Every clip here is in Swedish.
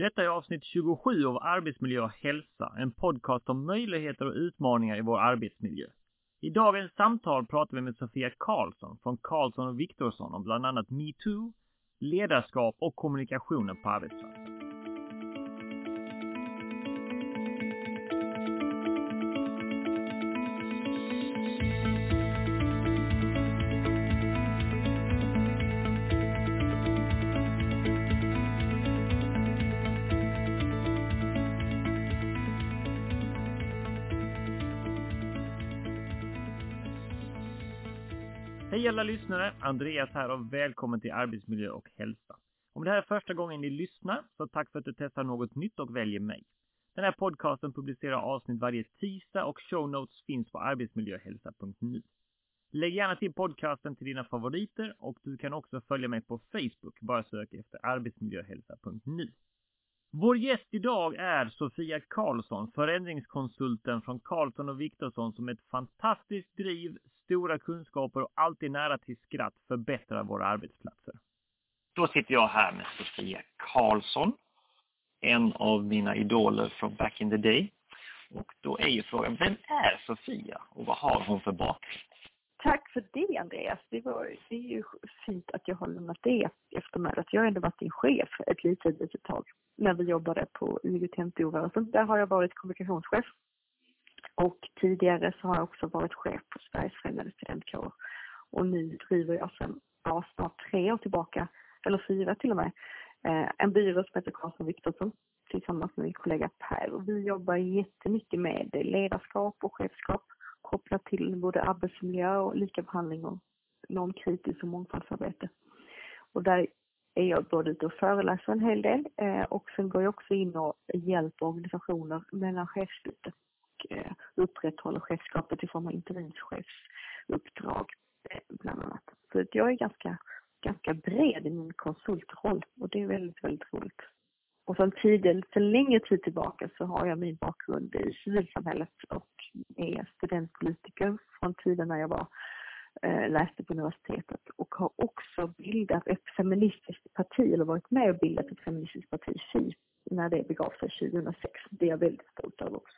Detta är avsnitt 27 av Arbetsmiljö och hälsa, en podcast om möjligheter och utmaningar i vår arbetsmiljö. I dagens samtal pratar vi med Sofia Karlsson från Karlsson och Viktorsson om bland annat metoo, ledarskap och kommunikationen på arbetsplatsen. Alla lyssnare! Andreas här och välkommen till Arbetsmiljö och hälsa. Om det här är första gången ni lyssnar, så tack för att du testar något nytt och väljer mig. Den här podcasten publicerar avsnitt varje tisdag och show notes finns på arbetsmiljöhälsa.nu. Lägg gärna till podcasten till dina favoriter och du kan också följa mig på Facebook. Bara sök efter arbetsmiljöhälsa.nu. Vår gäst idag är Sofia Karlsson, förändringskonsulten från Karlsson och Viktorsson som ett fantastiskt driv, stora kunskaper och alltid nära till skratt förbättrar våra arbetsplatser. Då sitter jag här med Sofia Karlsson, en av mina idoler från back in the day. Och då är ju frågan, vem är Sofia och vad har hon för bakgrund? Tack för det Andreas. Det, var, det är ju fint att jag har lämnat det efter mig. Att jag har ändå varit din chef ett litet, litet tag när vi jobbade på IGT-rörelsen. Där har jag varit kommunikationschef. Och tidigare så har jag också varit chef på Sveriges Förenade Studentkårer. Och nu driver jag sedan ja, snart tre år tillbaka, eller fyra till och med, eh, en byrå som heter Karlsson Viktorsson tillsammans med min kollega Per. Och vi jobbar jättemycket med ledarskap och chefskap kopplat till både arbetsmiljö och likabehandling och normkritiskt och mångfaldsarbete. Och där är jag både ute och föreläser en hel del eh, och sen går jag också in och hjälper organisationer mellan chefsbyte och eh, upprätthåller chefskapet i form av interimschefsuppdrag eh, bland annat. Så att jag är ganska, ganska bred i min konsultroll och det är väldigt, väldigt roligt. Och sen tidigt, sen längre tid tillbaka så har jag min bakgrund i civilsamhället och är studentpolitiker från tiden när jag var eh, läste på universitetet och har också bildat ett feministiskt parti, eller varit med och bildat ett feministiskt parti, FI, när det begav sig 2006. Det är jag väldigt stolt över också.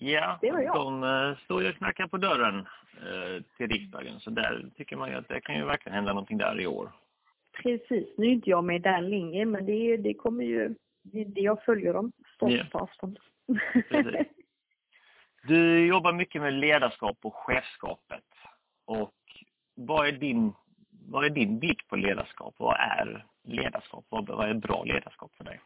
Ja, de uh, står ju och knackar på dörren uh, till riksdagen, så där tycker man ju att det kan ju verkligen hända någonting där i år. Precis, nu är inte jag med den linjen, men det, det kommer ju, det, jag följer dem stolt yeah. på avstånd. Precis. Du jobbar mycket med ledarskap och chefskapet. Och vad är din, vad är din blick på ledarskap? Vad är ledarskap? Vad, vad är bra ledarskap för dig?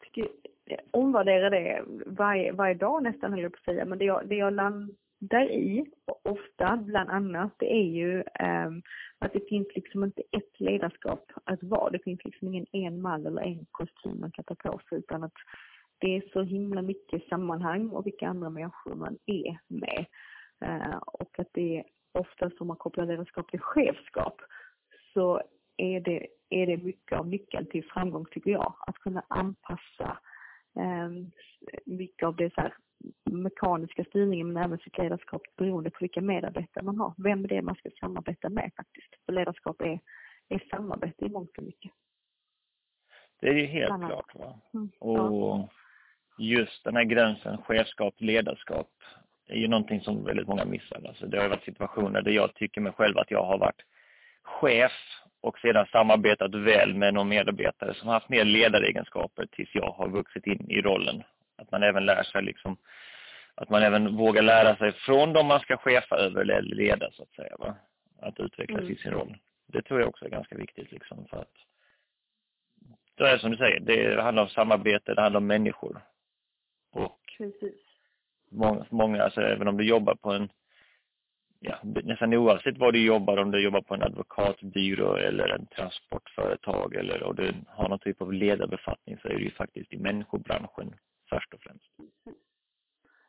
Jag tycker, eh, det varje, varje dag nästan, höll jag på att säga. Men det jag, det jag landar i, ofta bland annat, det är ju eh, att det finns liksom inte ett ledarskap att vara. Det finns liksom ingen en mall eller en kostym man kan ta på sig, utan att det är så himla mycket sammanhang och vilka andra människor man är med. Uh, och att det är ofta som man kopplar ledarskap till chefskap så är det, är det mycket av nyckeln till framgång tycker jag. Att kunna anpassa um, mycket av det så här mekaniska styrningen men även sitt ledarskap beroende på vilka medarbetare man har. Vem är det man ska samarbeta med faktiskt? För ledarskap är, är samarbete i mångt och mycket. Det är ju helt Annat. klart. Va? Mm, och just den här gränsen chefskap, ledarskap är ju någonting som väldigt många missar. Alltså det har varit situationer där jag tycker mig själv att jag har varit chef och sedan samarbetat väl med någon medarbetare som haft mer ledaregenskaper tills jag har vuxit in i rollen. Att man även lär sig liksom, att man även vågar lära sig från de man ska chefa över eller leda så att säga. Va? Att utvecklas mm. i sin roll. Det tror jag också är ganska viktigt liksom för att det är som du säger, det handlar om samarbete, det handlar om människor. Och Precis. Många, många, alltså även om du jobbar på en, ja, nästan oavsett vad du jobbar, om du jobbar på en advokatbyrå eller en transportföretag eller och du har någon typ av ledarbefattning så är det ju faktiskt i människobranschen först och främst.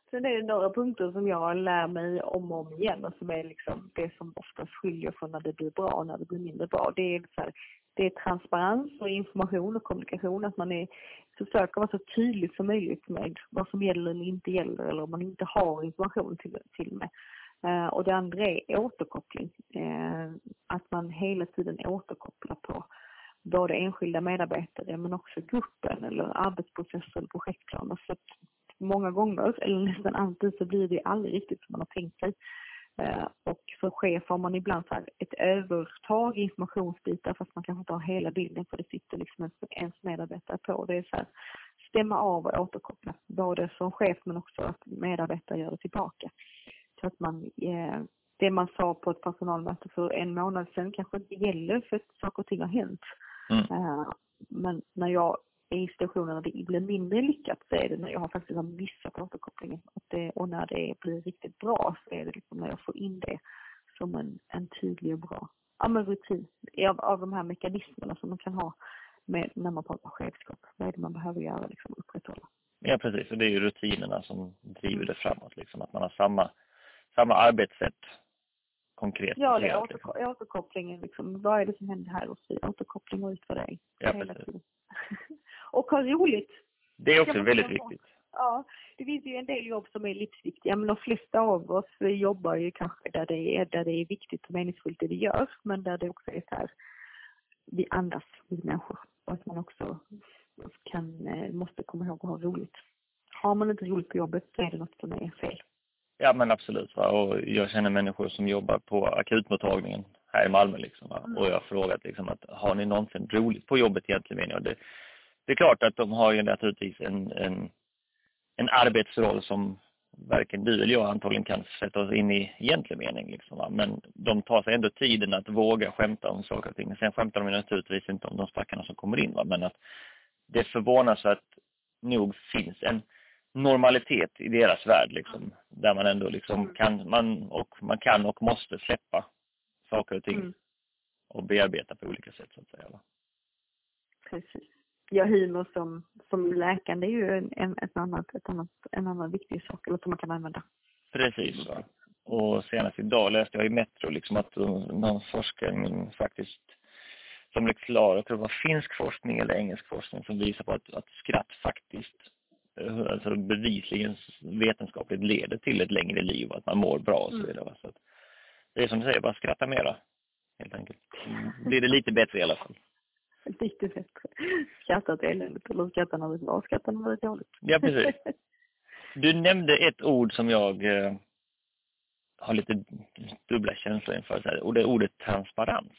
Sen är det några punkter som jag lär mig om och om igen och som är liksom det som oftast skiljer från när det blir bra och när det blir mindre bra. Det är så här, det är transparens och information och kommunikation, att man är, försöker vara så tydlig som möjligt med vad som gäller eller inte gäller eller om man inte har information till, till mig. Eh, och det andra är återkoppling. Eh, att man hela tiden återkopplar på både enskilda medarbetare men också gruppen eller arbetsprocesser eller projektplaner. Så att många gånger, eller nästan alltid, så blir det aldrig riktigt som man har tänkt sig. Eh, och som chef har man ibland så ett övertag i informationsbitar fast man kanske inte har hela bilden för det sitter liksom ens medarbetare på. Det är så här, stämma av och återkoppla, både som chef men också att medarbetare gör det tillbaka. Så att man, eh, det man sa på ett personalmöte för en månad sedan kanske inte gäller för att saker och ting har hänt. Mm. Eh, men när jag i situationer när det blir mindre lyckat så är det när jag faktiskt har missat återkopplingen. Och, det, och när det blir riktigt bra så är det liksom när jag får in det som en, en tydlig och bra ja, men rutin av, av de här mekanismerna som man kan ha med, när man pratar chefskap. Vad är det man behöver göra, liksom, upprätthålla? Ja, precis. Och det är ju rutinerna som driver det framåt, liksom. Att man har samma, samma arbetssätt konkret. Ja, det är återko liksom. återkopplingen. Liksom. Vad är det som händer här och så återkoppling och utvärdering. Ja, precis. Och ha roligt. Det är också väldigt viktigt. Ja, det finns ju en del jobb som är livsviktiga, men de flesta av oss jobbar ju kanske där det är, där det är viktigt och meningsfullt det vi gör, men där det också är så här, vi andas, vi människor. Och att man också kan, eh, måste komma ihåg att ha roligt. Har man inte roligt på jobbet så är det något som är fel. Ja men absolut. Va? Och jag känner människor som jobbar på akutmottagningen här i Malmö liksom. Mm. Och jag har frågat liksom att har ni någonsin roligt på jobbet egentligen jag. Det, det är klart att de har ju naturligtvis en, en, en arbetsroll som varken du eller jag antagligen kan sätta oss in i egentlig mening. Liksom, va? Men de tar sig ändå tiden att våga skämta om saker och ting. Sen skämtar de naturligtvis inte om de stackarna som kommer in. Va? Men att det förvånansvärt nog finns en normalitet i deras värld liksom. Där man ändå liksom kan, man, och, man kan och måste släppa saker och ting mm. och bearbeta på olika sätt så att säga. Va? Precis. Ja, humor som, som läkande är ju en, en, ett annat, ett annat, en annan viktig sak eller som man kan använda. Precis. Va? Och senast idag läste jag i Metro liksom att någon forskning faktiskt som blev klar, jag tror det var finsk forskning eller engelsk forskning som visar på att, att skratt faktiskt eh, alltså bevisligen vetenskapligt leder till ett längre liv och att man mår bra och så mm. vidare. Så det är som du säger, bara skratta mera helt enkelt. Blir det lite bättre i alla fall. Lite bättre. Skratta åt eländet eller skratta när det är bra, skratta när det är dåligt. Ja, precis. Du nämnde ett ord som jag eh, har lite dubbla känslor inför, och det är ordet transparens.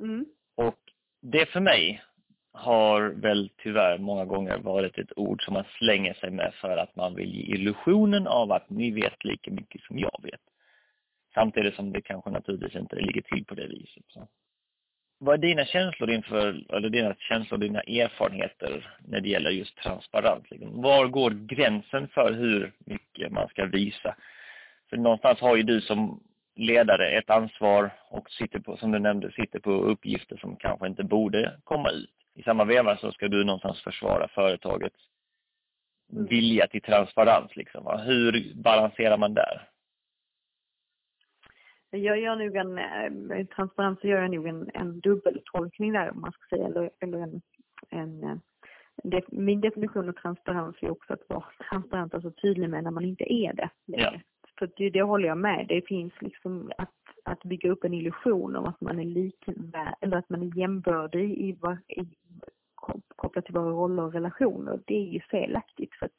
Mm. Och det för mig har väl tyvärr många gånger varit ett ord som man slänger sig med för att man vill ge illusionen av att ni vet lika mycket som jag vet. Samtidigt som det kanske naturligtvis inte ligger till på det viset. Så. Vad är dina känslor inför, eller dina känslor, dina erfarenheter när det gäller just transparens? Liksom? Var går gränsen för hur mycket man ska visa? För någonstans har ju du som ledare ett ansvar och sitter på, som du nämnde, sitter på uppgifter som kanske inte borde komma ut. I samma veva så ska du någonstans försvara företagets vilja till transparens. Liksom. Hur balanserar man där? Jag gör nog en, eh, transparens gör jag nog en, en dubbeltolkning där om man ska säga, eller, eller en, en eh, det, min definition av transparens är också att vara transparent, alltså tydlig med när man inte är det. Ja. För det, det håller jag med. Det finns liksom att, att bygga upp en illusion om att man är likvärd, eller att man är jämbördig i, i, kopplat till våra roller och relationer. Det är ju felaktigt. För att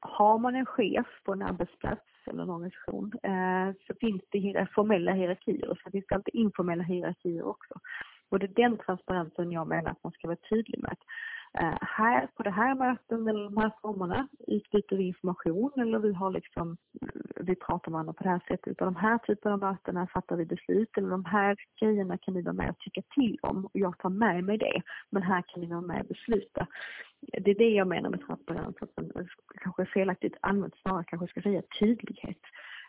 har man en chef på en arbetsplats eller en organisation eh, så finns det eh, formella hierarkier och så finns det alltid informella hierarkier också. Och det är den transparensen jag menar att man ska vara tydlig med. Eh, här på det här möten eller de här formerna utbyter vi information eller vi har liksom, eh, vi pratar med varandra på det här sättet. På de här typerna av möten fattar vi beslut eller de här grejerna kan ni vara med och tycka till om och jag tar med mig det. Men här kan ni vara med och besluta. Det är det jag menar med transparens, att man eh, kanske felaktigt använt snarare kanske ska säga tydlighet.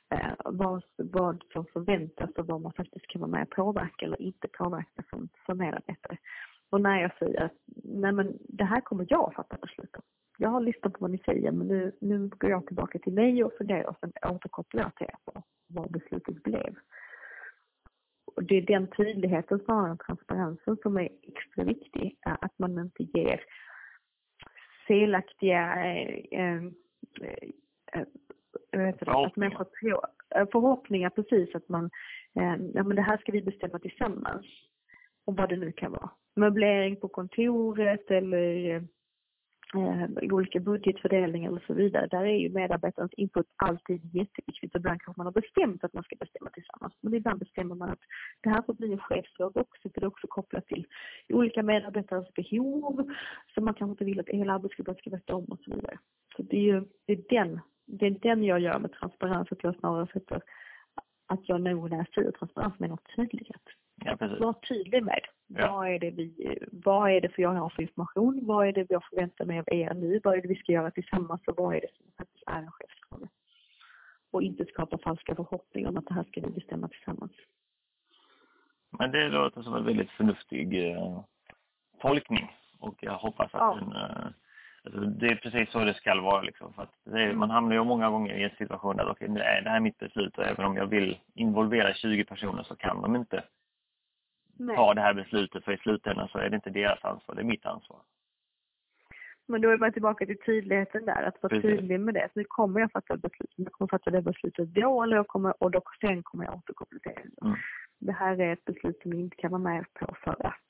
Eh, vad, vad som förväntas och vad man faktiskt kan vara med och påverka eller inte påverka som, som medarbetare. Och när jag säger att nej men det här kommer jag att fatta beslut om. Jag har lyssnat på vad ni säger men nu, nu går jag tillbaka till mig och funderar och sen återkopplar jag till er på vad beslutet blev. Och det är den tydligheten snarare än transparensen som är extra viktig. Att man inte ger felaktiga eh, eh, eh, förhoppningar. Att människor tror, eh, förhoppningar precis att man, eh, ja men det här ska vi bestämma tillsammans och vad det nu kan vara. Möblering på kontoret eller eh, olika budgetfördelningar och så vidare. Där är ju medarbetarens input alltid jätteviktigt. Ibland kanske man har bestämt att man ska bestämma tillsammans. Men ibland bestämmer man att det här får bli en chefsfråga också, för det är också kopplat till olika medarbetares behov som man kanske inte vill att hela arbetsgruppen ska veta om och så vidare. Så det är ju det är den, det är den jag gör med transparens, att jag snarare sätter att jag nog när jag säger transparens menar tydlighet. Ja, precis. Var tydlig med ja. vad, är det vi, vad är det för jag har för information, vad är det jag förväntar mig av er nu, vad är det vi ska göra tillsammans och vad är det som faktiskt är en chefsfråga. Och inte skapa falska förhoppningar om att det här ska vi bestämma tillsammans. Men det låter som en väldigt förnuftig eh, tolkning och jag hoppas att ja. den eh, Alltså, det är precis så det ska vara. Liksom, för är, mm. man hamnar ju många gånger i en situation där okay, nu är det här mitt beslut och även om jag vill involvera 20 personer så kan de inte Nej. ta det här beslutet för i slutändan så är det inte deras ansvar, det är mitt ansvar. Men då är man tillbaka till tydligheten där, att vara Precis. tydlig med det. Så nu kommer jag fatta ett beslut, jag kommer fatta det beslutet då eller jag kommer, och då, sen kommer jag återkoppla till det. Mm. Det här är ett beslut som jag inte kan vara med på för att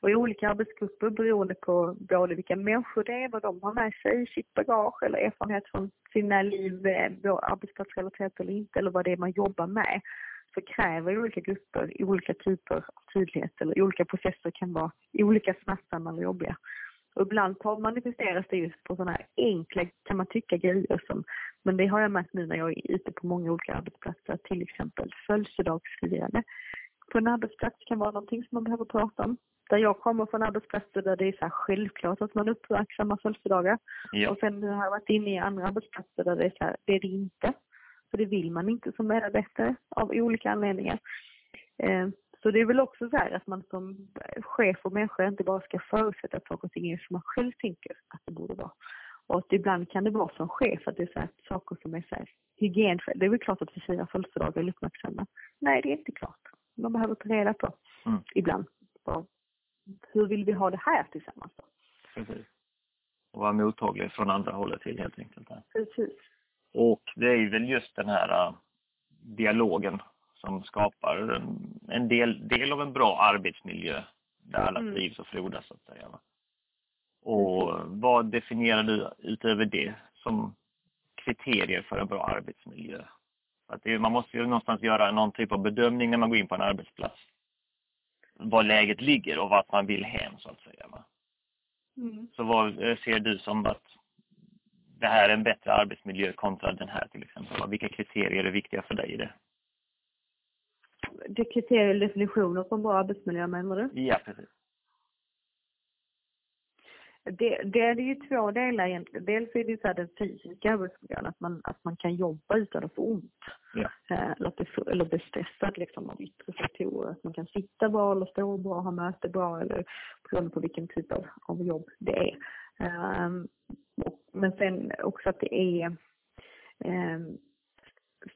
och i olika arbetsgrupper beroende på både vilka människor det är, vad de har med sig i sitt bagage eller erfarenhet från sina liv, eh, arbetsplatsrelaterat eller inte, eller vad det är man jobbar med, så kräver olika grupper olika typer av tydlighet eller olika processer kan vara olika smärtsamma eller jobbiga. Och ibland manifesteras det just på sådana här enkla, kan man tycka, grejer som, men det har jag märkt nu när jag är ute på många olika arbetsplatser, till exempel födelsedagsfirande på en arbetsplats kan vara någonting som man behöver prata om där jag kommer från arbetsplatser där det är så här självklart att man uppmärksammar födelsedagar. Ja. Och sen har jag varit inne i andra arbetsplatser där det är så här, det är det inte. För det vill man inte som medarbetare av olika anledningar. Eh, så det är väl också så här att man som chef och människa inte bara ska förutsätta att saker och ting är som man själv tänker att det borde vara. Och att ibland kan det vara som chef att det är så här, saker som är så här, hygienskäl. Det är väl klart att vi firar födelsedagar eller uppmärksamma. Nej, det är inte klart. Man behöver ta reda på mm. ibland hur vill vi ha det här tillsammans då? Precis. Och vara mottaglig från andra hållet till helt enkelt. Precis. Och det är väl just den här uh, dialogen som skapar en, en, del, del av en bra arbetsmiljö där alla mm. trivs och frodas så att säga. Och vad definierar du utöver det som kriterier för en bra arbetsmiljö? Att det, man måste ju någonstans göra någon typ av bedömning när man går in på en arbetsplats var läget ligger och vart man vill hem så att säga. Mm. Så vad eh, ser du som att det här är en bättre arbetsmiljö kontra den här till exempel? Vilka kriterier är viktiga för dig i det? Det kriterier och definitioner på en bra arbetsmiljö menar du? Ja, precis det, det är ju två delar egentligen. Dels är det ju så här den fysiska arbetsmiljön, att man, att man kan jobba utan att få ont. Ja. Eh, eller, att det, eller bli stressad liksom av yttre faktorer. Att man kan sitta bra eller stå bra, ha möte bra eller beroende på vilken typ av, av jobb det är. Um, och, men sen också att det är um,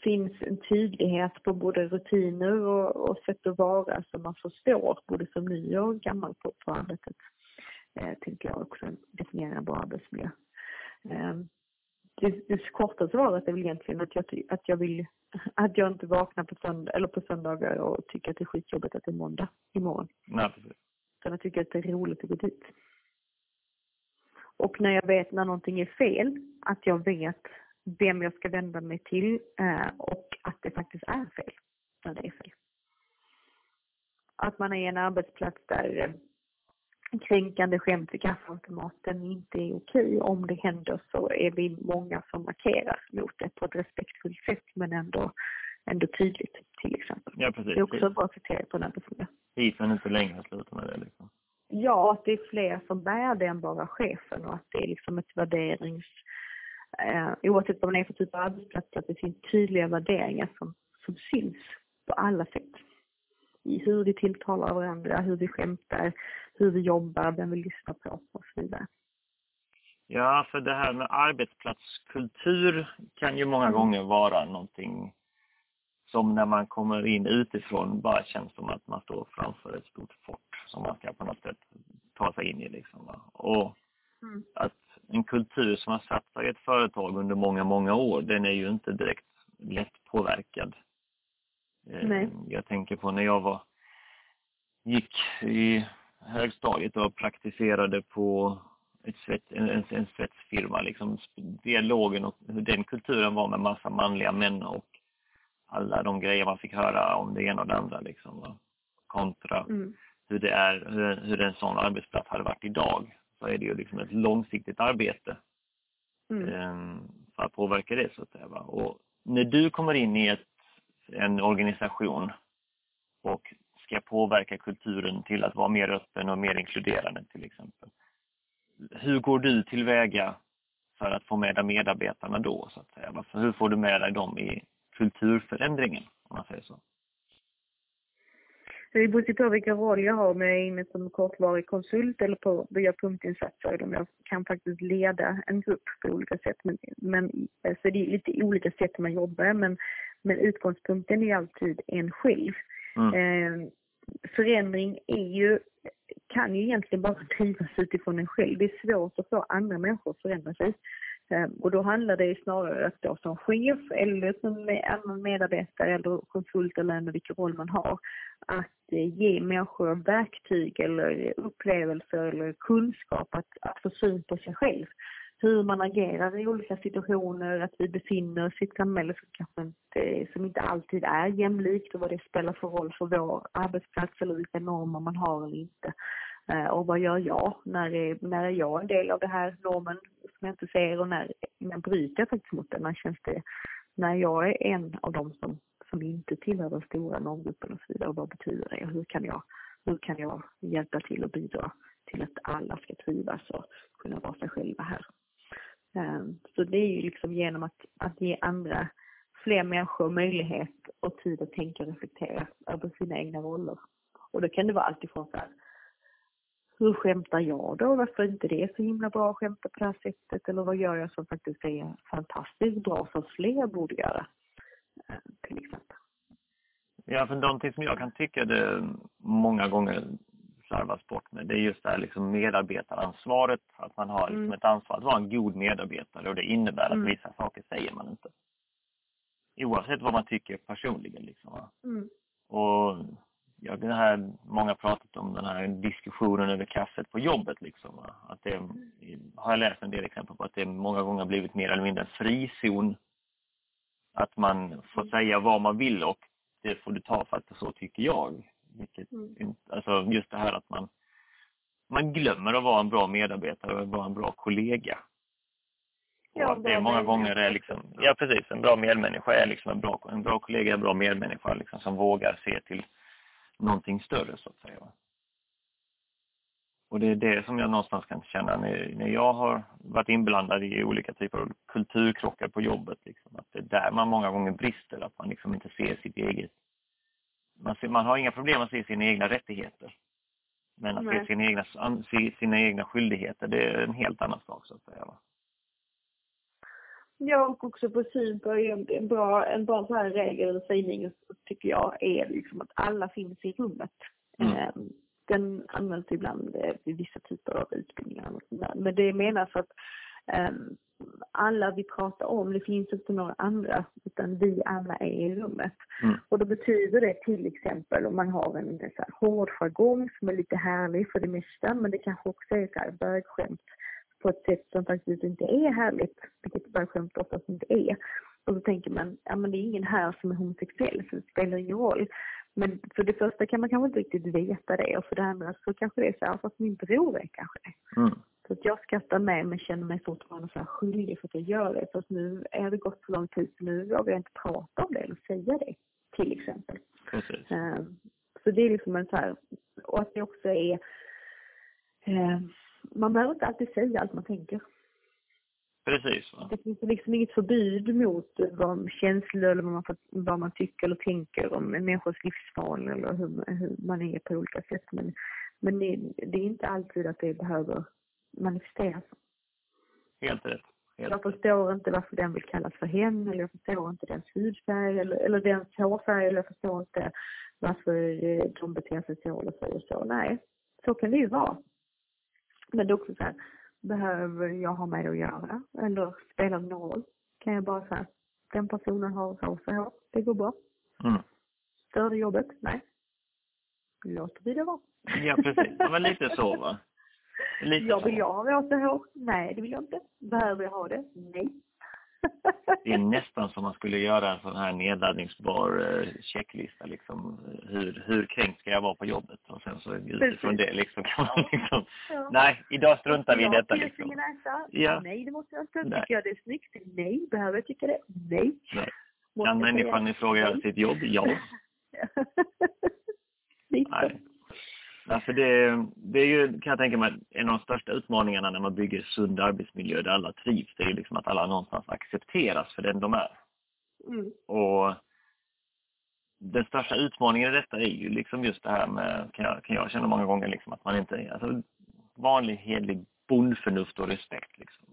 finns en tydlighet på både rutiner och, och sätt att vara som man förstår både som ny och gammal på, på arbetet eh, tänker jag också definiera en bra arbetsmiljö. Eh, det, det korta svaret är väl egentligen att jag, att jag vill att jag inte vaknar på, söndag, eller på söndagar och tycker att det är skitjobbigt att det är måndag imorgon. Nej, precis. Utan jag tycker att det är roligt att gå dit. Och när jag vet när någonting är fel, att jag vet vem jag ska vända mig till eh, och att det faktiskt är fel när det är fel. Att man är en arbetsplats där kränkande skämt vid kaffeautomaten inte är okej. Om det händer så är vi många som markerar mot det på ett respektfullt sätt men ändå, ändå tydligt till exempel. Ja, precis. Det är också ett bra kriterium på en arbetsmiljö. Isen inte längre slutar med det liksom. Ja, att det är fler som bär det än bara chefen och att det är liksom ett värderings... Eh, oavsett vad man är för typ av arbetsplats, att det finns tydliga värderingar som, som syns på alla sätt i hur vi tilltalar varandra, hur vi skämtar, hur vi jobbar, vem vi lyssnar på och så vidare. Ja, för det här med arbetsplatskultur kan ju många mm. gånger vara någonting som när man kommer in utifrån bara känns som att man står framför ett stort fort som man ska på något sätt ta sig in i. Liksom, va? Och mm. att en kultur som har satt sig i ett företag under många, många år, den är ju inte direkt lätt påverkad. Nej. Jag tänker på när jag var gick i högstadiet och praktiserade på ett svett, en, en, en svetsfirma. Liksom, dialogen och hur den kulturen var med massa manliga män och alla de grejer man fick höra om det ena och det andra. Liksom, va? Kontra mm. hur det är, hur, hur en sån arbetsplats hade varit idag. Så är det ju liksom ett långsiktigt arbete mm. eh, för att påverka det så att säga. Va? Och när du kommer in i ett, en organisation och ska påverka kulturen till att vara mer öppen och mer inkluderande till exempel. Hur går du tillväga för att få med dig medarbetarna då så att säga? Hur får du med dig dem i kulturförändringen om man säger så? Det beror på vilken roll jag har, om jag är inne som kortvarig konsult eller på via punktinsatser eller om jag kan faktiskt leda en grupp på olika sätt. Men, men, så det är lite olika sätt man jobbar men, men utgångspunkten är alltid en själv. Mm. Eh, förändring är ju, kan ju egentligen bara drivas utifrån en själv. Det är svårt att få andra människor att förändra sig. Ehm, och då handlar det snarare att då som chef eller som annan medarbetare eller konsult eller vilken roll man har, att eh, ge människor verktyg eller upplevelser eller kunskap att, att få syn på sig själv hur man agerar i olika situationer, att vi befinner oss i ett samhälle som kanske inte, som inte alltid är jämlikt och vad det spelar för roll för vår arbetsplats eller vilka normer man har eller inte. Eh, och vad gör jag? När är, när är jag en del av det här normen som jag inte ser och när, när bryter jag faktiskt mot den? När känns det, när jag är en av dem som, som inte tillhör den stora normgruppen och så vidare, och vad betyder det? Hur kan jag, hur kan jag hjälpa till och bidra till att alla ska trivas och kunna vara sig själva här? Ehm, så det är ju liksom genom att, att ge andra, fler människor möjlighet och tid att tänka och reflektera över sina egna roller. Och då kan det vara alltifrån så här, hur skämtar jag då? Varför är inte det så himla bra att skämta på det här sättet? Eller vad gör jag som faktiskt är fantastiskt bra som fler borde göra? Ehm, till exempel. Ja, för någonting som jag kan tycka det många gånger slarvas bort med. Det är just det här liksom medarbetaransvaret, att man har liksom mm. ett ansvar att vara en god medarbetare och det innebär att mm. vissa saker säger man inte. Oavsett vad man tycker personligen. Liksom, mm. Och ja, det här, många pratat om den här diskussionen över kaffet på jobbet. Liksom, Att det har jag läst en del exempel på att det många gånger blivit mer eller mindre en frizon. Att man får mm. säga vad man vill och det får du ta för att så tycker jag. Vilket, mm. Alltså just det här att man, man glömmer att vara en bra medarbetare och vara en bra kollega. Ja, och att det många gånger är liksom, ja precis, en bra medmänniska är liksom en bra, en bra kollega, en bra medmänniska liksom, som vågar se till någonting större så att säga. Och det är det som jag någonstans kan känna när, när jag har varit inblandad i olika typer av kulturkrockar på jobbet. Liksom, att det är där man många gånger brister, att man liksom inte ser sitt eget man, ser, man har inga problem att se sina egna rättigheter. Men att se sina egna, sina egna skyldigheter, det är en helt annan sak så att säga. Va? Ja, och också på syn på en bra, en bra så här regel eller sägning tycker jag är liksom att alla finns i rummet. Mm. Ehm, den används ibland vid vissa typer av utbildningar. Men det menas att um, alla vi pratar om, det finns inte några andra, utan vi alla är i rummet. Mm. Och då betyder det till exempel om man har en så här, hård jargong som är lite härlig för det mesta, men det kanske också är så här bögskämt på ett sätt som faktiskt inte är härligt, vilket bögskämt oftast inte är. Och då tänker man, ja men det är ingen här som är homosexuell, så det spelar ingen roll. Men för det första kan man kanske inte riktigt veta det och för det andra så kanske det är så här, fast min bror är kanske det. Mm. Så att jag skrattar med men känner mig fortfarande så här skyldig för att jag gör det. För att nu är det gått så lång tid så nu vågar jag inte prata om det eller säga det. Till exempel. Precis. Um, så det är liksom en så här, och att det också är, um, man behöver inte alltid säga allt man tänker. Precis. Va? Det finns liksom inget förbud mot vad känslor eller vad man, vad man tycker eller tänker om en människas livsval eller hur, hur man är på olika sätt. Men, men det, det, är inte alltid att det behöver manifesteras. Helt rätt. Helt jag förstår inte varför den vill kallas för hen eller jag förstår inte dens hudfärg eller, eller dens hårfärg eller jag förstår inte varför eh, de beter sig så eller så och så. Nej, så kan det ju vara. Men det är också så här, behöver jag ha med det att göra? Eller spelar det någon roll? Kan jag bara säga, den personen har rosa hår, det går bra. Mm. Stör det jobbet? Nej. låter vi det vara. Ja, precis. Ja, men lite så va? Lite ja, vill jag ha rosa hår? Nej, det vill jag inte. Behöver jag ha det? Nej. Det är nästan som man skulle göra en sån här nedladdningsbar eh, checklista liksom. Hur, hur kränkt ska jag vara på jobbet? Och sen så utifrån det liksom kan man liksom, ja. nej, idag struntar vi i detta liksom. Ja. Nej, det måste jag. Nej. Tycker jag det är snyggt? Nej. Behöver jag tycka det? Nej. nej. Kan människan i fråga göra sitt jobb? Ja. Nej. Alltså det, det är ju, kan jag tänka mig, en av de största utmaningarna när man bygger sund arbetsmiljö där alla trivs, det är ju liksom att alla någonstans accepteras för den de är. Mm. Och den största utmaningen i detta är ju liksom just det här med, kan jag, kan jag känna många gånger, liksom att man inte, alltså vanlig hedlig bondförnuft och respekt liksom.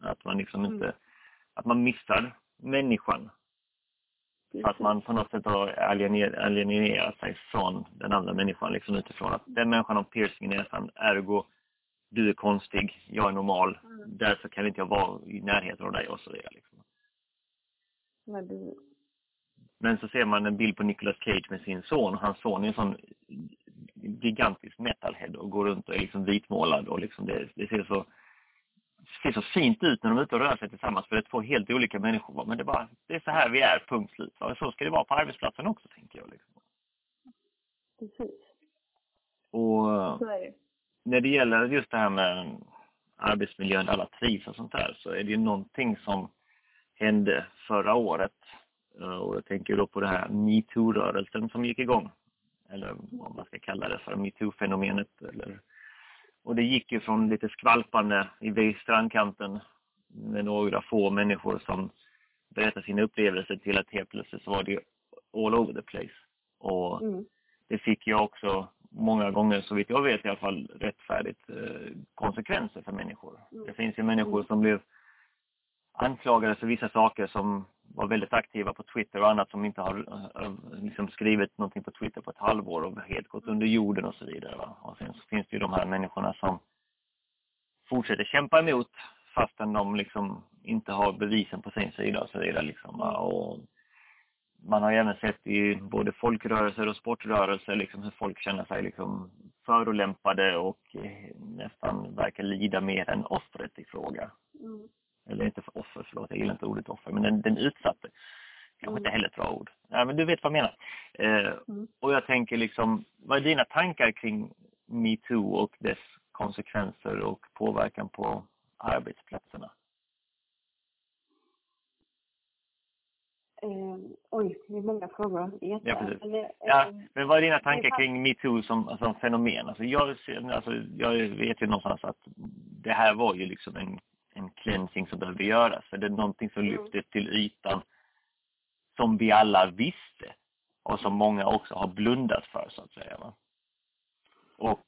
Att man liksom inte, mm. att man missar människan att man på något sätt har alienerat sig från den andra människan liksom utifrån att den människan har piercing i näsan, ergo du är konstig, jag är normal, mm. därför kan inte jag vara i närheten av dig och så vidare. Liksom. Men, Men så ser man en bild på Nicolas Cage med sin son och hans son är en sån gigantisk metalhead och går runt och är liksom vitmålad och liksom det, det ser så ser så fint ut när de är ute och rör sig tillsammans för det är två helt olika människor. Men det är bara, det är så här vi är, punkt slut. Och så ska det vara på arbetsplatsen också, tänker jag. Liksom. Precis. Och det. när det gäller just det här med arbetsmiljön, alla trivs och sånt där, så är det ju någonting som hände förra året. Och jag tänker då på det här metoo-rörelsen som gick igång. Eller vad man ska kalla det för, metoo-fenomenet eller och det gick ju från lite skvalpande vid strandkanten med några få människor som berättade sina upplevelser till att helt plötsligt så var det all over the place. Och mm. det fick ju också många gånger, så vitt jag vet i alla fall, rättfärdigt eh, konsekvenser för människor. Mm. Det finns ju människor som blev anklagade för vissa saker som var väldigt aktiva på Twitter och annat som inte har eh, liksom skrivit någonting på Twitter på ett halvår och helt gått under jorden och så vidare. Va? Och sen så finns det ju de här människorna som fortsätter kämpa emot fastän de liksom inte har bevisen på sin sida och så vidare. Liksom, va? Och man har ju även sett i både folkrörelser och sportrörelser liksom hur folk känner sig liksom förolämpade och eh, nästan verkar lida mer än offret i fråga. Mm eller inte för offer, förlåt, jag gillar inte ordet offer, men den, den utsatte. Kanske mm. inte heller ett bra ord. Ja, men du vet vad jag menar. Eh, mm. Och jag tänker liksom, vad är dina tankar kring metoo och dess konsekvenser och påverkan på arbetsplatserna? Eh, oj, det är många frågor. Ja, precis. Men, eh, ja, men vad är dina tankar kring metoo som, som fenomen? Alltså jag, alltså jag vet ju någonstans att det här var ju liksom en en cleansing som behöver göras. För det är någonting som mm. lyftes till ytan som vi alla visste och som många också har blundat för så att säga. Va? Och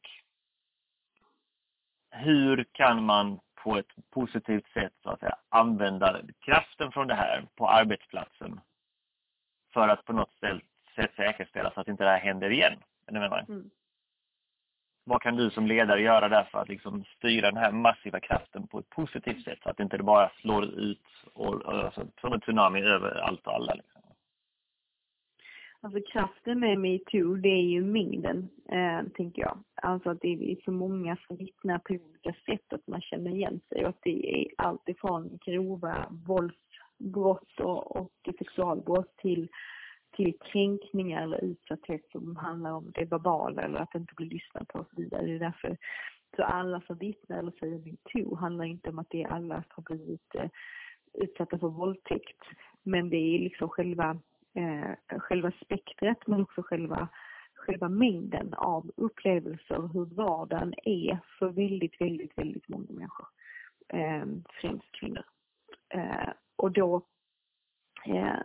hur kan man på ett positivt sätt så att säga använda kraften från det här på arbetsplatsen för att på något sätt säkerställa så att inte det här händer igen? Eller menar mm vad kan du som ledare göra där för att liksom styra den här massiva kraften på ett positivt sätt så att inte det bara slår ut och, alltså, som en tsunami över allt och alla? Liksom? Alltså kraften med metoo, det är ju mängden, eh, tänker jag. Alltså att det är så många som vittnar på olika sätt att man känner igen sig och att det är allt ifrån grova våldsbrott och, och sexualbrott till till kränkningar eller utsatthet som handlar om det verbala eller att inte bli lyssnad på och så vidare. Det är därför, så alla som vittnar eller säger metoo handlar inte om att det är alla som har blivit eh, utsatta för våldtäkt. Men det är liksom själva, eh, själva spektret men också själva själva mängden av upplevelser, hur vardagen är för väldigt, väldigt, väldigt många människor. Eh, främst kvinnor. Eh, och då eh,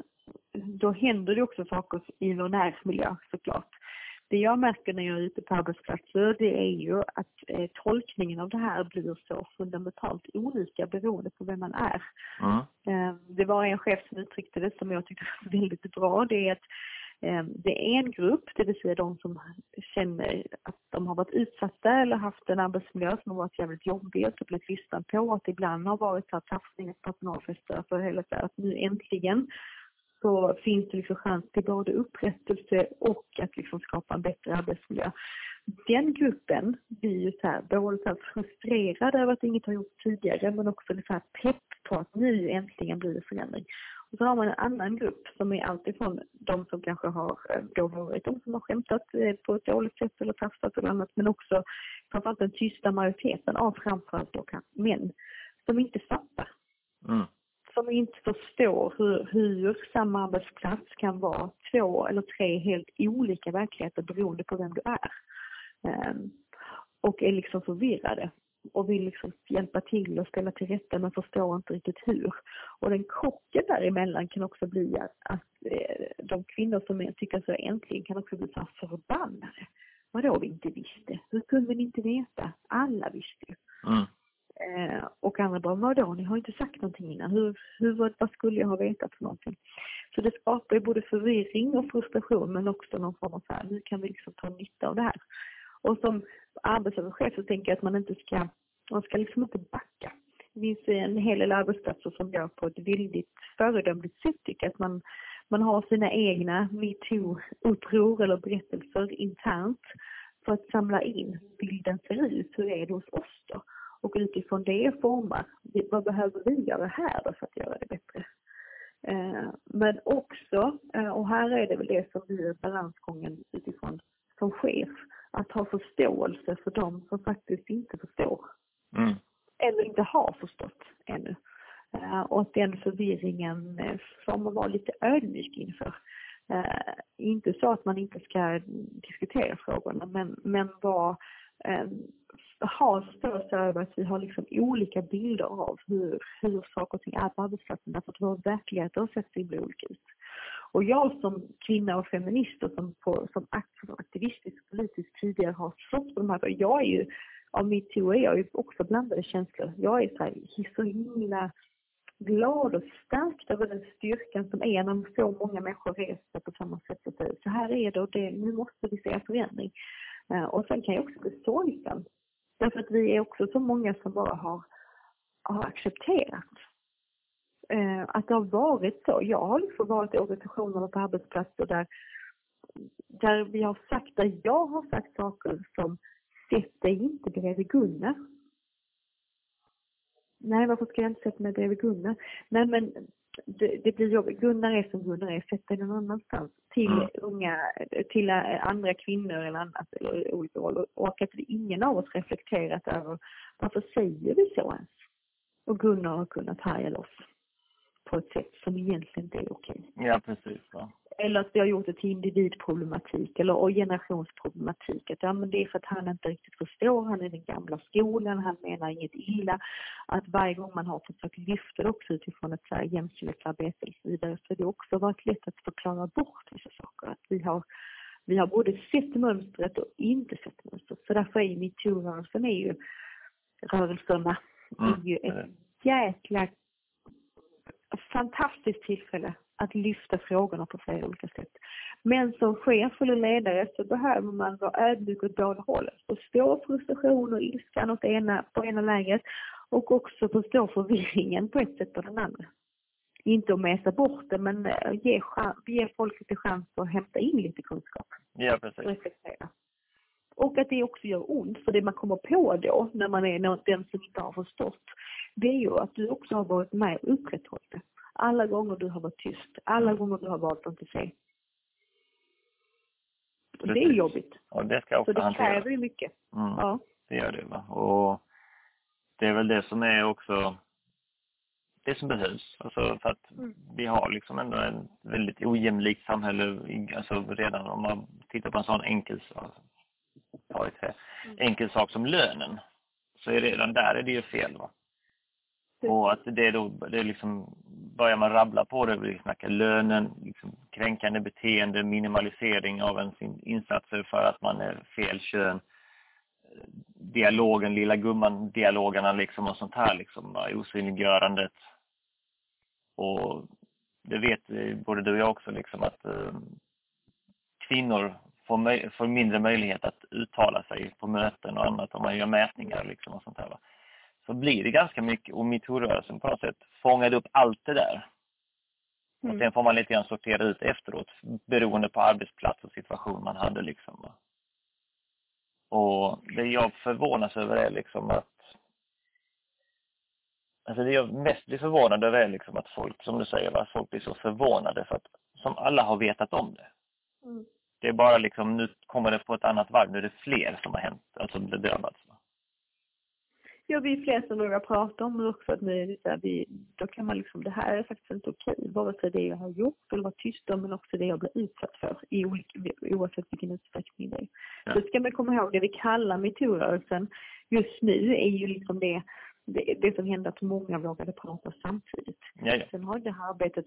då händer det också saker i vår närmiljö såklart. Det jag märker när jag är ute på arbetsplatser det är ju att eh, tolkningen av det här blir så fundamentalt olika beroende på vem man är. Mm. Eh, det var en chef som uttryckte det som jag tyckte var väldigt bra. Det är att eh, det är en grupp, det vill säga de som känner att de har varit utsatta eller haft en arbetsmiljö som har varit jävligt jobbig och blivit lyssnad på. Att det ibland har varit så här tafsningar på personalfester för hela att nu äntligen så finns det liksom chans till både upprättelse och att liksom skapa en bättre arbetsmiljö. Den gruppen blir ju så här, både så här frustrerad över att inget har gjorts tidigare men också så här pepp på att nu äntligen blir det förändring. Och så har man en annan grupp som är alltifrån de som kanske har eh, då varit de som har skämtat eh, på ett dåligt sätt eller tafsat eller annat men också framförallt den tysta majoriteten av framförallt då män som inte fattar. Mm som inte förstår hur, hur samma arbetsplats kan vara två eller tre helt olika verkligheter beroende på vem du är. Um, och är liksom förvirrade och vill liksom hjälpa till och ställa till rätta men förstår inte riktigt hur. Och den krocken däremellan kan också bli att, att eh, de kvinnor som är, tycker så äntligen kan också bli så förbannade. Vadå vi inte visste? Hur kunde ni inte veta? Alla visste ju. Mm. Eh, och andra bara, vadå, ni har inte sagt någonting innan. Hur, hur, vad skulle jag ha vetat för någonting? Så det skapar ju både förvirring och frustration men också någon form av så här, hur kan vi liksom ta nytta av det här? Och som arbetsgivarchef så tänker jag att man inte ska, man ska liksom inte backa. Det finns en hel del arbetsplatser som gör på ett väldigt föredömligt sätt tycker jag. Att man, man har sina egna metoo-uppror eller berättelser internt för att samla in bilden ser ut. Hur är det hos oss då? Och utifrån det forma, vad behöver vi göra här då för att göra det bättre? Eh, men också, eh, och här är det väl det som blir balansgången utifrån som chef, att ha förståelse för dem som faktiskt inte förstår. Mm. Eller inte har förstått ännu. Eh, och att den förvirringen får man vara lite ödmjuk inför. Inte så att man inte ska diskutera frågorna men, men vara har en förståelse över att vi har liksom olika bilder av hur, hur saker och ting är på arbetsplatsen därför att våra verkligheter har sett så himla olika ut. Och jag som kvinna och feminist och som, på, som aktivistisk politisk tidigare har stått på de här, jag är ju, av metoo är jag ju också blandade känslor. Jag är så, här, så himla glad och stärkt över den styrkan som är när så många människor reser på samma sätt och säger så här är det och det, nu måste vi se en förändring. Eh, och sen kan jag också bli sorgsen Därför att vi är också så många som bara har, har accepterat eh, att det har varit så. Jag har liksom varit i organisationer och på arbetsplatser där, där vi har sagt, där jag har sagt saker som sätt dig inte bredvid Gunnar. Nej, varför ska jag inte sätta mig bredvid Gunnar? Nej, men det, det blir jobbigt. Gunnar är som Gunnar är, sätt dig någon annanstans. Till mm. unga, till andra kvinnor eller annat, eller olika roller. Och att ingen av oss reflekterat över varför säger vi så ens? Och Gunnar har kunnat härja loss på ett sätt som egentligen inte är okej. Ja, precis. Ja eller att vi har gjort det till individproblematik eller och generationsproblematik. Att ja, men det är för att han inte riktigt förstår, han är den gamla skolan, han menar inget illa. Att varje gång man har försökt lyfta det också utifrån ett så här jämställdhetsarbete och så vidare så har det också varit lätt att förklara bort vissa saker. Att vi har, vi har både sett mönstret och inte sett mönstret. Så därför är metoo-rörelsen är ju, rörelserna, mm. är ju ett jäkla fantastiskt tillfälle att lyfta frågorna på flera olika sätt. Men som chef eller ledare så behöver man vara ödmjuk åt båda hållen. Förstå frustration och ilskan åt ena, på ena lägret och också förstå förvirringen på ett sätt på den andra. Inte att mesa bort det men eh, ge, ge folk lite chans att hämta in lite kunskap. Ja, precis. Reflektera. Och att det också gör ont, för det man kommer på då, när man är den som inte har förstått, det är ju att du också har varit med och upprätthållit det. Alla gånger du har varit tyst, alla mm. gånger du har valt att inte se. Och det är jobbigt. Och det ska också Så det kräver ju mycket. Mm. Ja. Det gör det va. Och det är väl det som är också det som behövs. Alltså för att mm. vi har liksom ändå en väldigt ojämlikt samhälle, alltså redan om man tittar på en sån enkel sak, mm. enkel sak som lönen, så är redan där är det ju fel va. Och att det då, det liksom, börjar man rabbla på det, vi snackar lönen, liksom kränkande beteende, minimalisering av ens insatser för att man är fel kön, dialogen, lilla gumman-dialogerna liksom och sånt här liksom, osynliggörandet. Och det vet både du och jag också liksom att eh, kvinnor får, får mindre möjlighet att uttala sig på möten och annat om man gör mätningar liksom och sånt här. Va? så blir det ganska mycket och metoo-rörelsen på något sätt fångade upp allt det där. Mm. Och sen får man lite grann sortera ut efteråt beroende på arbetsplats och situation man hade liksom. Va? Och det jag förvånas över är liksom att Alltså det jag mest blir förvånad över är liksom att folk, som du säger, att folk blir så förvånade för att som alla har vetat om det. Mm. Det är bara liksom, nu kommer det på ett annat varv, nu är det fler som har hänt, alltså det drabbats. Ja, vi är fler som vågar prata om det också, att nu är det så här, vi, då kan man liksom, det här är faktiskt inte okej, vare sig det jag har gjort eller varit tyst om, men också det jag blir utsatt för, i olika, oavsett vilken utsträckning det är. Ja. Så ska man komma ihåg, det vi kallar metoo-rörelsen just nu är ju liksom det det, det som hände att många vågade prata samtidigt. Jaja. Sen har det här arbetet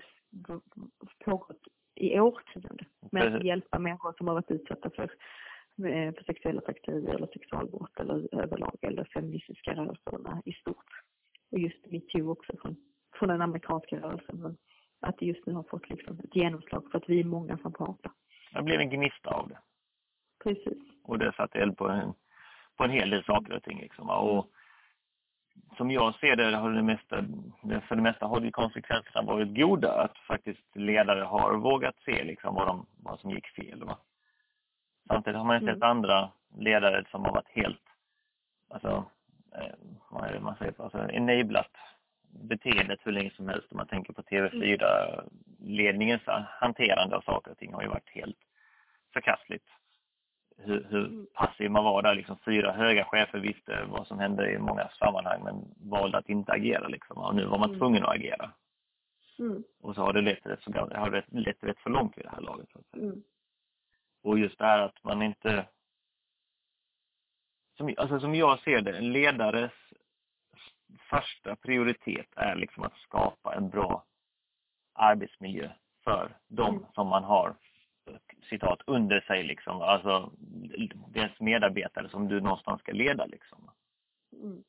pågått i årtionden med att hjälpa människor som har varit utsatta för, eh, för sexuella trakasserier eller sexualbrott eller överlag eller feministiska rörelserna i stort. Och just metoo också från, från den amerikanska rörelsen. Men att det just nu har fått liksom ett genomslag för att vi är många som pratar. Det blev en gnista av det. Precis. Och det satte eld på en, på en hel del saker och ting liksom. Och som jag ser det, har det mesta, för det mesta har det konsekvenserna varit goda. Att faktiskt ledare har vågat se liksom vad, de, vad som gick fel. Va? Samtidigt har man sett mm. andra ledare som har varit helt, alltså, eh, vad är det man säger, alltså enablat beteendet hur länge som helst. Om man tänker på TV4-ledningens hanterande av saker och ting har ju varit helt förkastligt hur, hur passiv man var där. Liksom, fyra höga chefer visste vad som hände i många sammanhang men valde att inte agera. Liksom. Och nu var man mm. tvungen att agera. Mm. Och så har det lett rätt så, har det lett rätt så långt vid det här laget. Mm. Och just det här att man inte... Som, alltså som jag ser det, en ledares första prioritet är liksom att skapa en bra arbetsmiljö för de mm. som man har citat under sig liksom, alltså deras medarbetare som du någonstans ska leda liksom. Mm.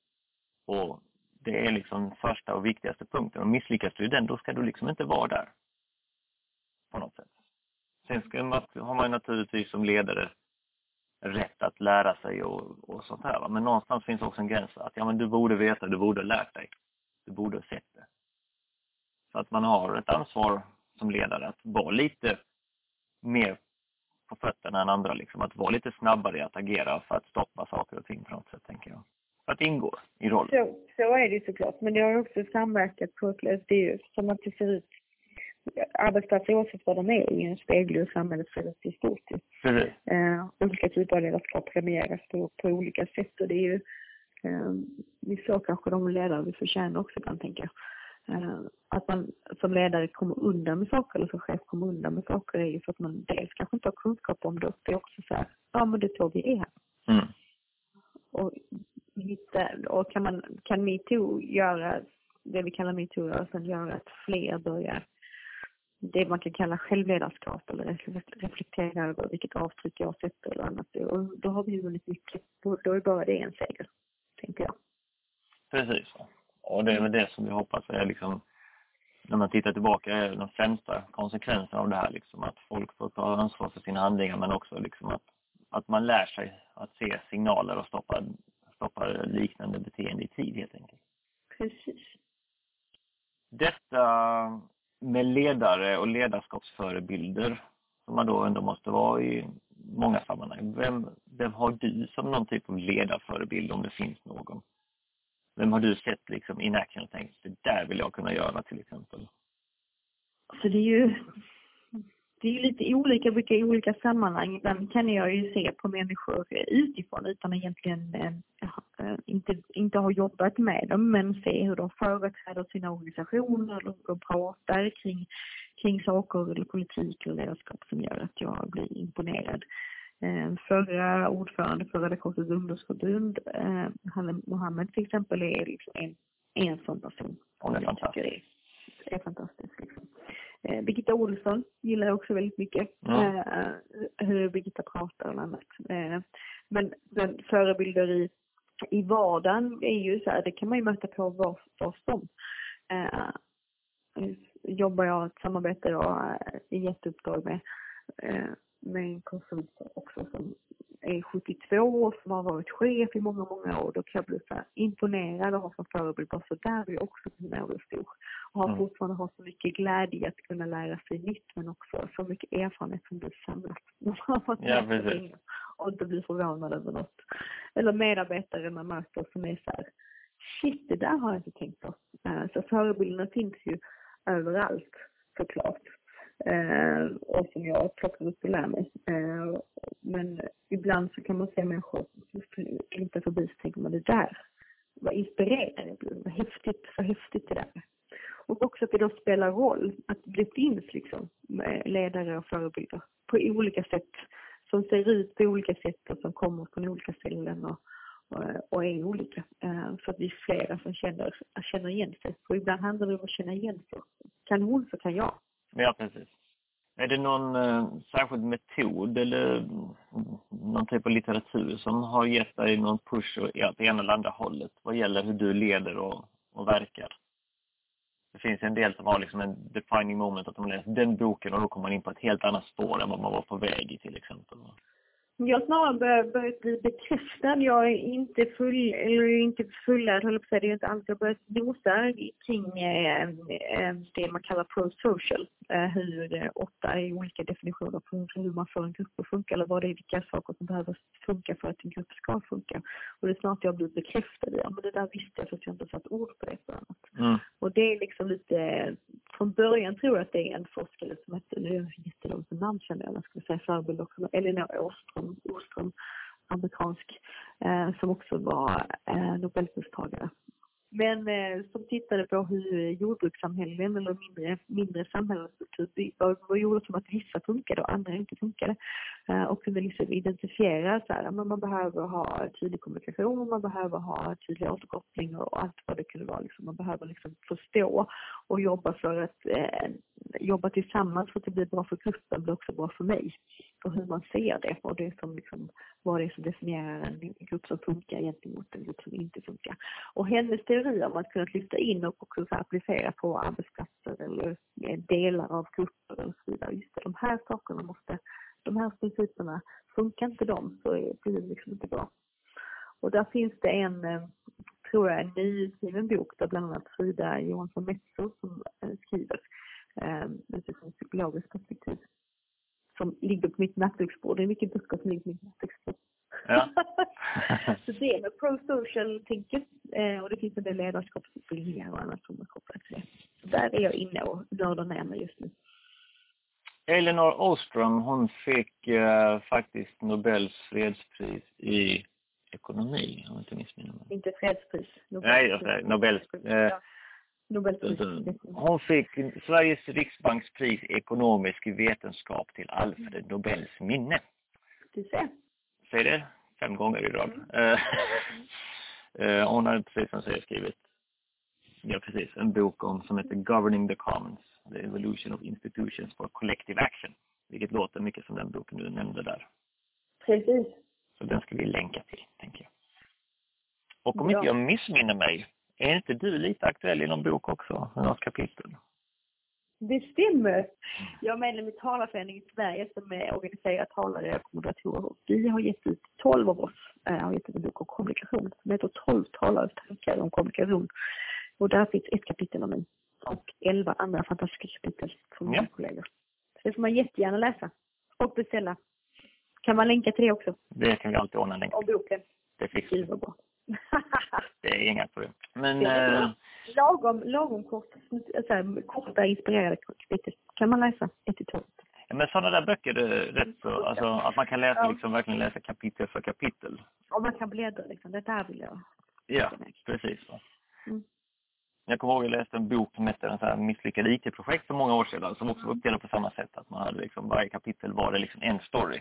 Och det är liksom första och viktigaste punkten. Och misslyckas du den, då ska du liksom inte vara där. På något sätt. Sen ska man, har man naturligtvis som ledare rätt att lära sig och, och sånt här. Va? Men någonstans finns också en gräns att ja, men du borde veta, du borde ha lärt dig. Du borde ha sett det. Så att man har ett ansvar som ledare att vara lite mer på fötterna än andra. Liksom. Att vara lite snabbare i att agera för att stoppa saker och ting på något sätt, tänker jag. För att ingå i rollen. Så, så är det såklart. Men det har också samverkat på ett Det är ju som att det ser ut arbetsplatser oavsett vad de är i speglar ju samhället i stort. Precis. Eh, olika typer av ledarskap premieras på, på olika sätt och det är ju eh, vi såg kanske de ledare vi förtjänar också ibland tänker jag. Eh, att man som ledare kommer undan med saker eller som chef kommer undan med saker är ju för att man dels kanske inte har kunskap om det och det är också så här, ja men det är så vi är. Mm. Och, hitta, och kan man, kan metoo göra, det vi kallar metoo-rörelsen, göra att fler börjar det man kan kalla självledarskap eller reflektera över vilket avtryck jag sätter eller annat. Och då har vi ju vunnit mycket. Då, då är bara det en seger, tänker jag. Precis. Och det är väl det som vi hoppas är liksom, när man tittar tillbaka, är de främsta konsekvenserna av det här. Liksom, att folk får ta ansvar för sina handlingar men också liksom att, att man lär sig att se signaler och stoppa, stoppa liknande beteende i tid helt enkelt. Precis. Detta med ledare och ledarskapsförebilder som man då ändå måste vara i många sammanhang. Vem, vem har du som någon typ av ledarförebild om det finns någon? Vem har du sett liksom in action och tänkt, det där vill jag kunna göra till exempel? Så det är ju det är lite olika vilka i olika sammanhang. Ibland kan jag ju se på människor utifrån utan egentligen äh, inte, inte ha jobbat med dem men se hur de företräder sina organisationer eller hur de pratar kring, kring saker eller politik eller ledarskap som gör att jag blir imponerad. Eh, förra ordförande för Röda Korsets ungdomsförbund, eh, Halle Mohammed till exempel, är liksom en, en sån person. Hon är fantastisk. Är, är fantastisk. Liksom. Eh, Birgitta Olsson gillar jag också väldigt mycket. Mm. Eh, hur Birgitta pratar och annat. Eh, men, men förebilder i, i vardagen är ju så här, det kan man ju möta på var, var som. Eh, jobbar jag ett samarbete då, i jätteuppdrag med med en konsult också som är 72 år som har varit chef i många, många år, då kan jag bli så imponerad och ha som förebild. Bara så där vill jag också kunna nå stor. Och har mm. fortfarande ha så mycket glädje att kunna lära sig nytt men också så mycket erfarenhet som du samlat. ja, precis. Och inte bli förvånad över något. Eller medarbetare man möter som är så här, shit det där har jag inte tänkt på. Eh, så förebilderna finns ju överallt såklart eh, och som jag plockar upp och lär mig. Eh, men ibland så kan man se människor inte förbi så tänker man det där, vad inspirerande jag blir, vad häftigt, vad häftigt det där Och också att det då spelar roll att det finns liksom eh, ledare och förebilder på olika sätt som ser ut på olika sätt och som kommer från olika ställen och, och, och är olika. Eh, så att vi är flera som känner, känner igen sig. Och ibland handlar det om att känna igen sig. Kan hon så kan jag. Ja, precis. Är det någon eh, särskild metod eller mm, någon typ av litteratur som har gett dig någon push åt det ena eller andra hållet vad gäller hur du leder och, och verkar? Det finns en del som har liksom en defining moment att de läser den boken och då kommer man in på ett helt annat spår än vad man var på väg i till exempel. Jag snarare börjat bli bekräftad. Jag är inte full, eller inte fullärd, höll på att säga. Det är inte alls. Jag har börjat nosa kring eh, eh, det man kallar pro-social. Eh, hur eh, åtta är olika definitioner på hur man får en grupp att funka eller vad det är, vilka saker som behöver funka för att en grupp ska funka. Och det är snart jag blir bekräftad i, ja men det där visste jag fast jag inte satt ord på det för annat. Mm. Och det är liksom lite, från början tror jag att det är en forskare som heter, nu är det jättelångt namn känner jag, jag skulle säga förebild också, Elinor Åström, Åström amerikansk, eh, som också var eh, nobelpristagare men eh, som tittade på hur jordbrukssamhällen eller mindre, mindre samhällsstruktur var, var gjorde som att vissa funkade och andra inte funkade. Eh, och kunde liksom identifiera så här, man behöver ha tydlig kommunikation, man behöver ha tydlig återkoppling och allt vad det kunde vara. Liksom. Man behöver liksom förstå och jobba för att eh, jobba tillsammans för att det blir bra för gruppen blir också bra för mig. Och hur man ser det och det som liksom, vad det är som definierar en grupp som funkar gentemot en grupp som inte funkar. Och hennes teori om att kunna lyfta in och också applicera på arbetsplatser eller delar av grupper och så vidare. Just det, de här sakerna måste, de här principerna, funkar inte de så blir det liksom inte bra. Och där finns det en, eh, tror jag, en nyutgiven bok där bland annat Frida Johansson Metso som eh, skriver eh, utifrån psykologiskt perspektiv som ligger på mitt nattduksbord. Det är mycket böcker som ligger på mitt nattduksbord. Ja. så det är med pro-social-tänket eh, och det finns en del ledarskapsutbildningar och annat som är kopplat till det. Där är jag inne och nördar ner mig just nu. Elinor Ostrom, hon fick eh, faktiskt Nobels fredspris i ekonomi, om jag inte missminner mig. Inte fredspris. Nobels Nej, Nobels. Eh, ja. Nobelpris. Hon fick Sveriges riksbanks pris i ekonomisk vetenskap till Alfred Nobels minne. Du ser. Säg det fem gånger i rad. Mm. Uh, hon har precis som säger skrivit ja, precis, en bok om som heter Governing the Commons, The Evolution of Institutions for Collective Action. Vilket låter mycket som den boken du nämnde där. Precis. Så den ska vi länka till, tänker jag. Och om ja. inte jag missminner mig är inte du lite aktuell i någon bok också, något kapitel? Det stämmer. Jag är medlem i Talarföreningen i Sverige som är organiserad talare och moderatorer. Vi har gett ut, 12 av oss äh, har gett ut en bok om kommunikation som heter 12 talares tankar om kommunikation. Och där finns ett kapitel om mig och 11 andra fantastiska kapitel från mina ja. kollegor. Så det får man jättegärna läsa och beställa. Kan man länka till det också? Det kan vi alltid ordna en länk. Och boken. Det fixar vi. Det är inga problem. Men... Äh... Lagom, lagom kort, alltså, korta inspirerade kapitel kan man läsa, ett två. Ja, men sådana där böcker är rätt så, alltså att man kan läsa, liksom verkligen läsa kapitel för kapitel. Och man kan bläddra liksom, det där vill jag. Ja, precis. Mm. Jag kommer ihåg jag läste en bok som hette en misslyckad IT-projekt för många år sedan som också var uppdelad på samma sätt. Att man hade liksom, varje kapitel var det liksom en story.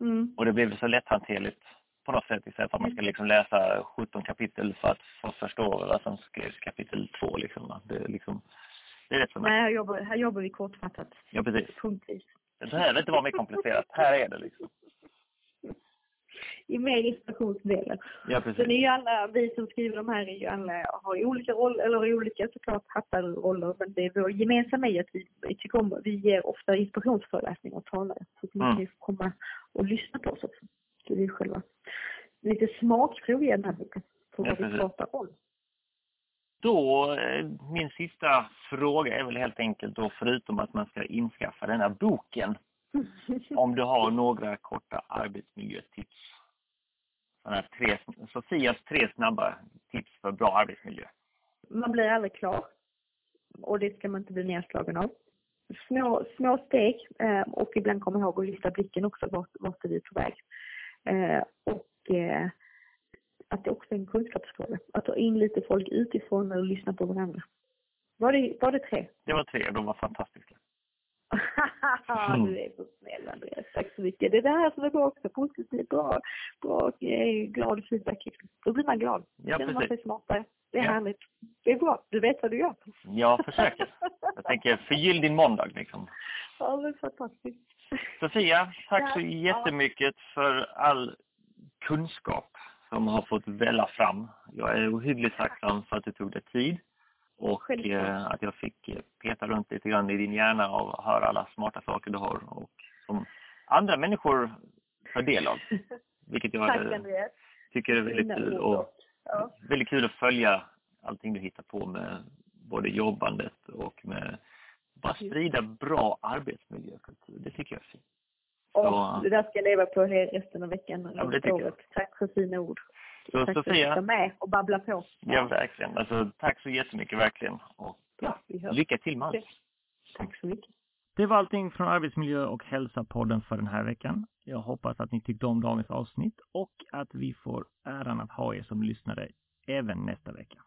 Mm. Och det blev så lätthanterligt på något sätt istället för att man ska liksom läsa 17 kapitel för att få förstå vad som skrevs kapitel 2 liksom. Det är liksom, det är rätt så Nej, här jobbar, här jobbar vi kortfattat. Ja, precis. Punktvis. Det behöver inte vara mer komplicerat. här är det liksom. I mer inspirationsdelen. Ja, precis. Sen är ju alla, vi som skriver de här är ju alla, har olika roller, eller olika såklart hattar roller, men det är vår gemensamma i att vi, vi tycker om, vi ger ofta inspirationsföreläsningar och talare. Så att man mm. kan komma och lyssna på oss också. Det är själva lite smakprov i den här boken. På vad vi pratar om. Då, eh, min sista fråga är väl helt enkelt då, förutom att man ska inskaffa den här boken, om du har några korta arbetsmiljötips. Sådana tre, Sofias tre snabba tips för bra arbetsmiljö. Man blir aldrig klar. Och det ska man inte bli nedslagen av. Små, små steg eh, och ibland komma ihåg att lyfta blicken också vart, vart är vi på väg. Eh, och eh, att det också är en kunskapsfråga. Att ta in lite folk utifrån och lyssna på varandra. Var det, var det tre? Det var tre, de var fantastiska. du är så snäll Andreas, tack så mycket. Det är det här som är bra också, positivt, bra, bra, glad feedback. Då blir man glad. Då känner man sig smartare. Det är ja. härligt. Det är bra, du vet vad du gör. Jag försöker. Jag tänker, förgyll din måndag liksom. Ja, det är fantastiskt. Sofia, tack så jättemycket för all kunskap som har fått välla fram. Jag är ohyggligt tacksam för att du tog dig tid och eh, att jag fick eh, peta runt lite grann i din hjärna och höra alla smarta saker du har och som andra människor tar del av. Vilket jag Tack, Andreas. tycker är väldigt kul. Och ja. Väldigt kul att följa allting du hittar på med både jobbandet och med bara sprida bra arbetsmiljökultur. Det tycker jag är fint. Och det där ska jag leva på resten av veckan. Ja, det tycker jag. Tack för fina ord. Så tack Sofia. för att du med och babbla på. Ja, ja verkligen. Alltså, tack så jättemycket verkligen. Och ja, lycka till med allt. Tack så mycket. Det var allting från Arbetsmiljö och hälsa-podden för den här veckan. Jag hoppas att ni tyckte om dagens avsnitt och att vi får äran att ha er som lyssnare även nästa vecka.